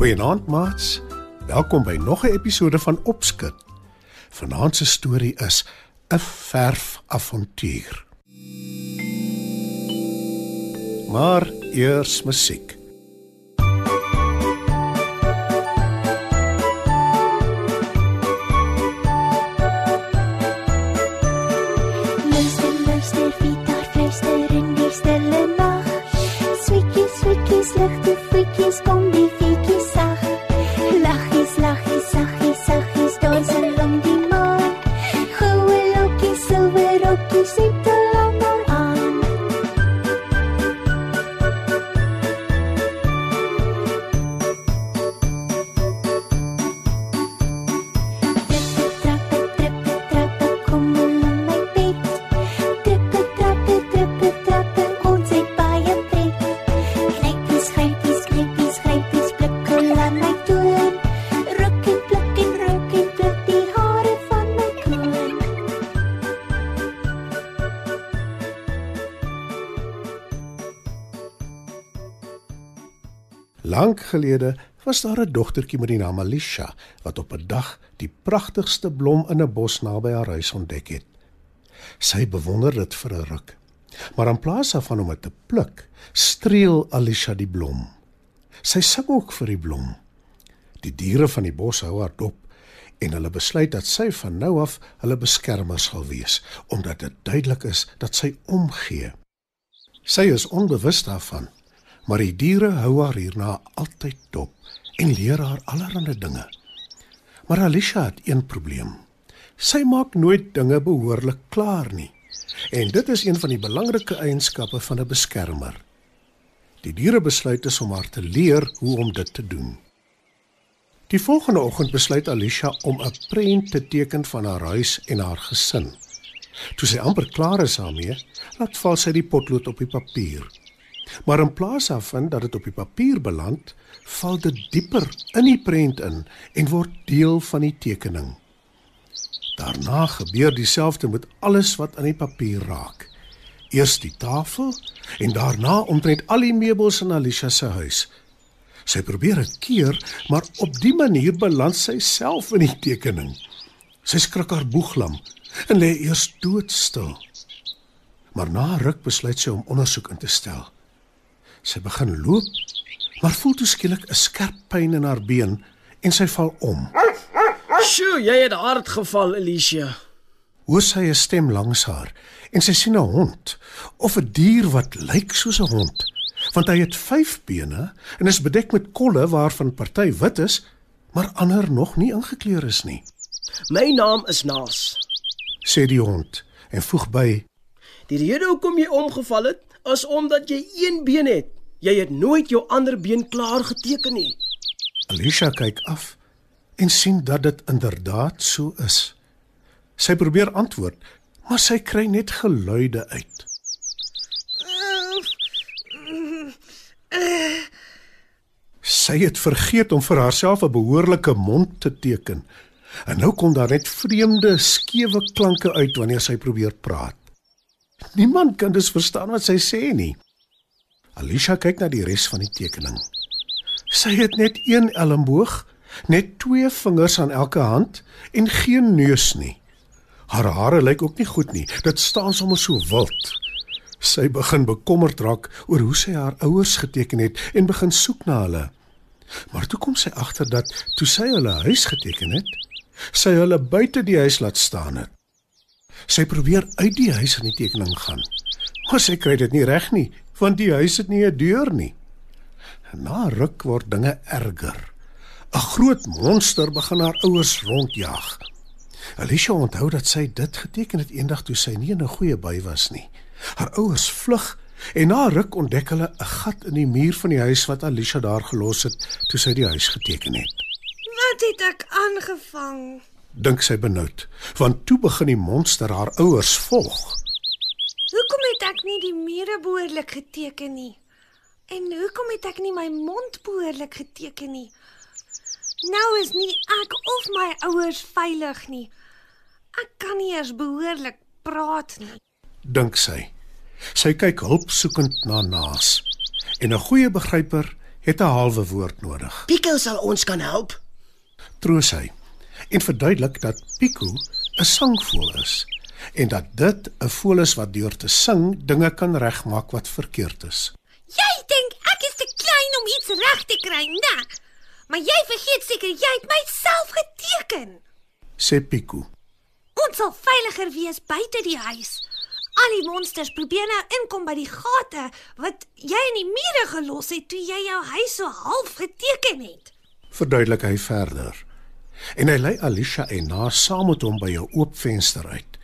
Goeienaand maats. Welkom by nog 'n episode van Opskud. Vanaand se storie is 'n verfavontuur. Maar eers musiek. Lank gelede was daar 'n dogtertjie met die naam Alicia wat op 'n dag die pragtigste blom in 'n bos naby haar huis ontdek het. Sy bewonder dit vir 'n ruk. Maar in plaas daarvan om dit te pluk, streel Alicia die blom. Sy sing ook vir die blom. Die diere van die bos hou haar dop en hulle besluit dat sy van nou af hulle beskermer sal wees, omdat dit duidelik is dat sy omgee. Sy is onbewus daarvan, maar die diere hou haar hierna altyd dop en leer haar allerlei dinge. Maar Alicia het een probleem. Sy maak nooit dinge behoorlik klaar nie. En dit is een van die belangrike eienskappe van 'n beskermer. Die diere besluit is om haar te leer hoe om dit te doen. Die volgende oggend besluit Alicia om 'n prent te teken van haar huis en haar gesin. Toe sy amper klaar is daarmee, laat val sy die potlood op die papier. Maar in plaas daarvan dat dit op die papier beland, val dit dieper in die prent in en word deel van die tekening. Daarna gebeur dieselfde met alles wat aan die papier raak. Eers die tafel en daarna omtrent al die meubels in Alicia se huis. Sy probeer dit keer, maar op die manier beland sy self in die tekening. Sy skrik haar boeglam en lê eers doodstil. Maar na ruk besluit sy om ondersoek in te stel. Sy begin loop, maar voel toe skielik 'n skerp pyn in haar been en sy val om. Sjoe, jy het hard geval, Alicia. Hoor sy 'n stem langs haar en sy sien 'n hond of 'n dier wat lyk soos 'n hond, want hy het 5 bene en is bedek met kolle waarvan party wit is, maar ander nog nie ingekleur is nie, My naam is Naas. sê die hond en voeg by: Die rede hoekom jy omgeval het, is omdat jy een been het. Jy het nooit jou ander been klaar geteken nie. Alicia kyk af en sien dat dit inderdaad so is. Sy probeer antwoord, maar sy kry net geluide uit. Sy het vergeet om vir haarself 'n behoorlike mond te teken. En nou kom daar net vreemde, skewe klanke uit wanneer sy probeer praat. Niemand kan dus verstaan wat sy sê nie. Alicia kyk na die res van die tekening. Sy het net een elmboog, net twee vingers aan elke hand en geen neus nie. Haar hare lyk ook nie goed nie. Dit staan sommer so wild. Sy begin bekommerd raak oor hoe sy haar ouers geteken het en begin soek na hulle. Maar toe kom sy agter dat toe sy hulle huis geteken het, sy hulle buite die huis laat staan het. Sy probeer uit die huis in die tekening gaan, maar sy kry dit nie reg nie, want die huis het nie 'n deur nie. Na ruk word dinge erger. 'n Groot monster begin haar ouers rondjaag. Alicia onthou dat sy dit geteken het eendag toe sy nie in 'n goeie bui was nie. Haar ouers vlug en na ruk ontdek hulle 'n gat in die muur van die huis wat Alicia daar gelos het toe sy die huis geteken het. Wat het ek aangevang? Dink sy benoud, want toe begin die monster haar ouers volg. Hoekom het ek nie die mure behoorlik geteken nie? En hoekom het ek nie my mond behoorlik geteken nie? Nou is nie ek of my ouers veilig nie. Ek kan nie eers behoorlik praat nie. dink sy. Sy kyk hulpsoekend na Naas. En 'n goeie begryper het 'n halwe woord nodig. Pico sal ons kan help. Troos hy en verduidelik dat Pico 'n sangvoël is en dat dit 'n voël is wat deur te sing dinge kan regmaak wat verkeerd is. Jy dink ek is te klein om iets reg te kry, né? Maar jy vergeet seker jy het myself geteken. Sê Pico. Ons sal veiliger wees buite die huis. Al die monsters probeer nou inkom by die gate wat jy in die mure gelos het toe jy jou huis so half geteken het. verduidelik hy verder. En hy lei Alicia en Naas saam met hom by 'n oop venster uit.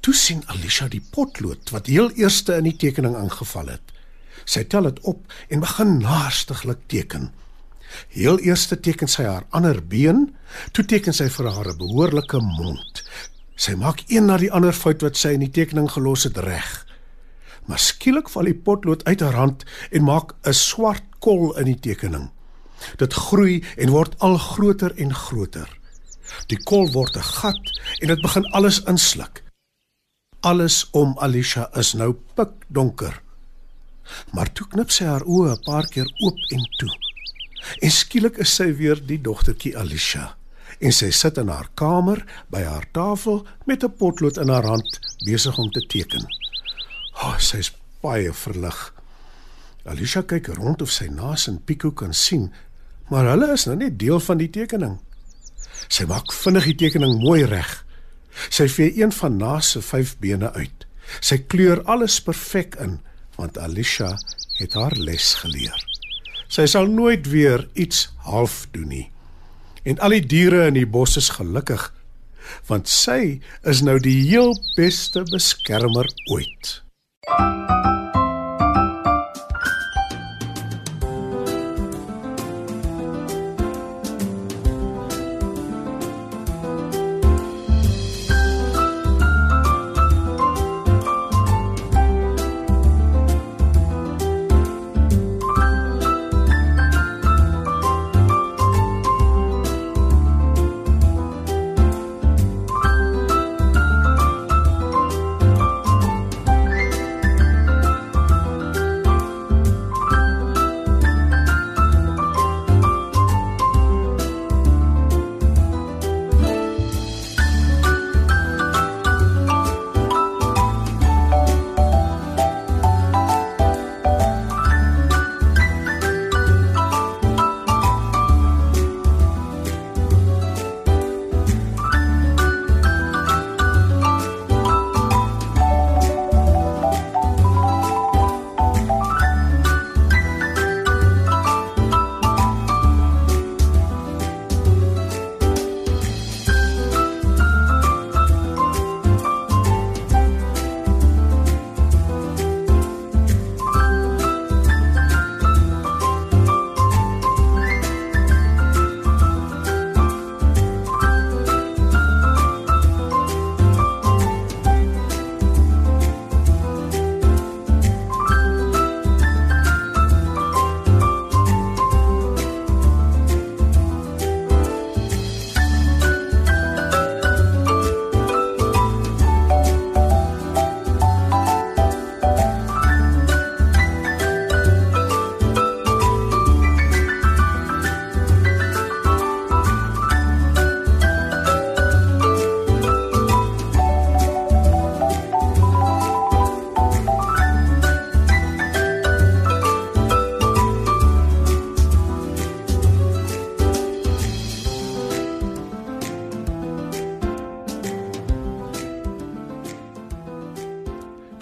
Toe sien Alicia die potlood wat heel eerste in die tekening ingeval het. Sy tel dit op en begin naarstiglik teken. Heel eerste teken sy haar ander been, toe teken sy vir haar 'n behoorlike mond. Sy maak een na die ander fout wat sy in die tekening gelos het reg. Maar skielik val die potlood uit haar hand en maak 'n swart kol in die tekening. Dit groei en word al groter en groter. Die kol word 'n gat en dit begin alles insluk. Alles om Alicia is nou pikdonker. Maar toe knip sy haar oë 'n paar keer oop en toe. En skielik is sy weer die dogtertjie Alicia. En sy sit in haar kamer by haar tafel met 'n potlood in haar hand besig om te teken. O, oh, sy's baie verlig. Alicia kyk rond of sy Naas en Pico kan sien, maar hulle is nou net deel van die tekening. Sy maak vinnig die tekening mooi reg. Sy vee een van Naas se vyf bene uit. Sy kleur alles perfek in, want Alicia het haar les geleer. Sy sal nooit weer iets half doen nie. En al die diere in die bos is gelukkig, want sy is nou die heel beste beskermer ooit.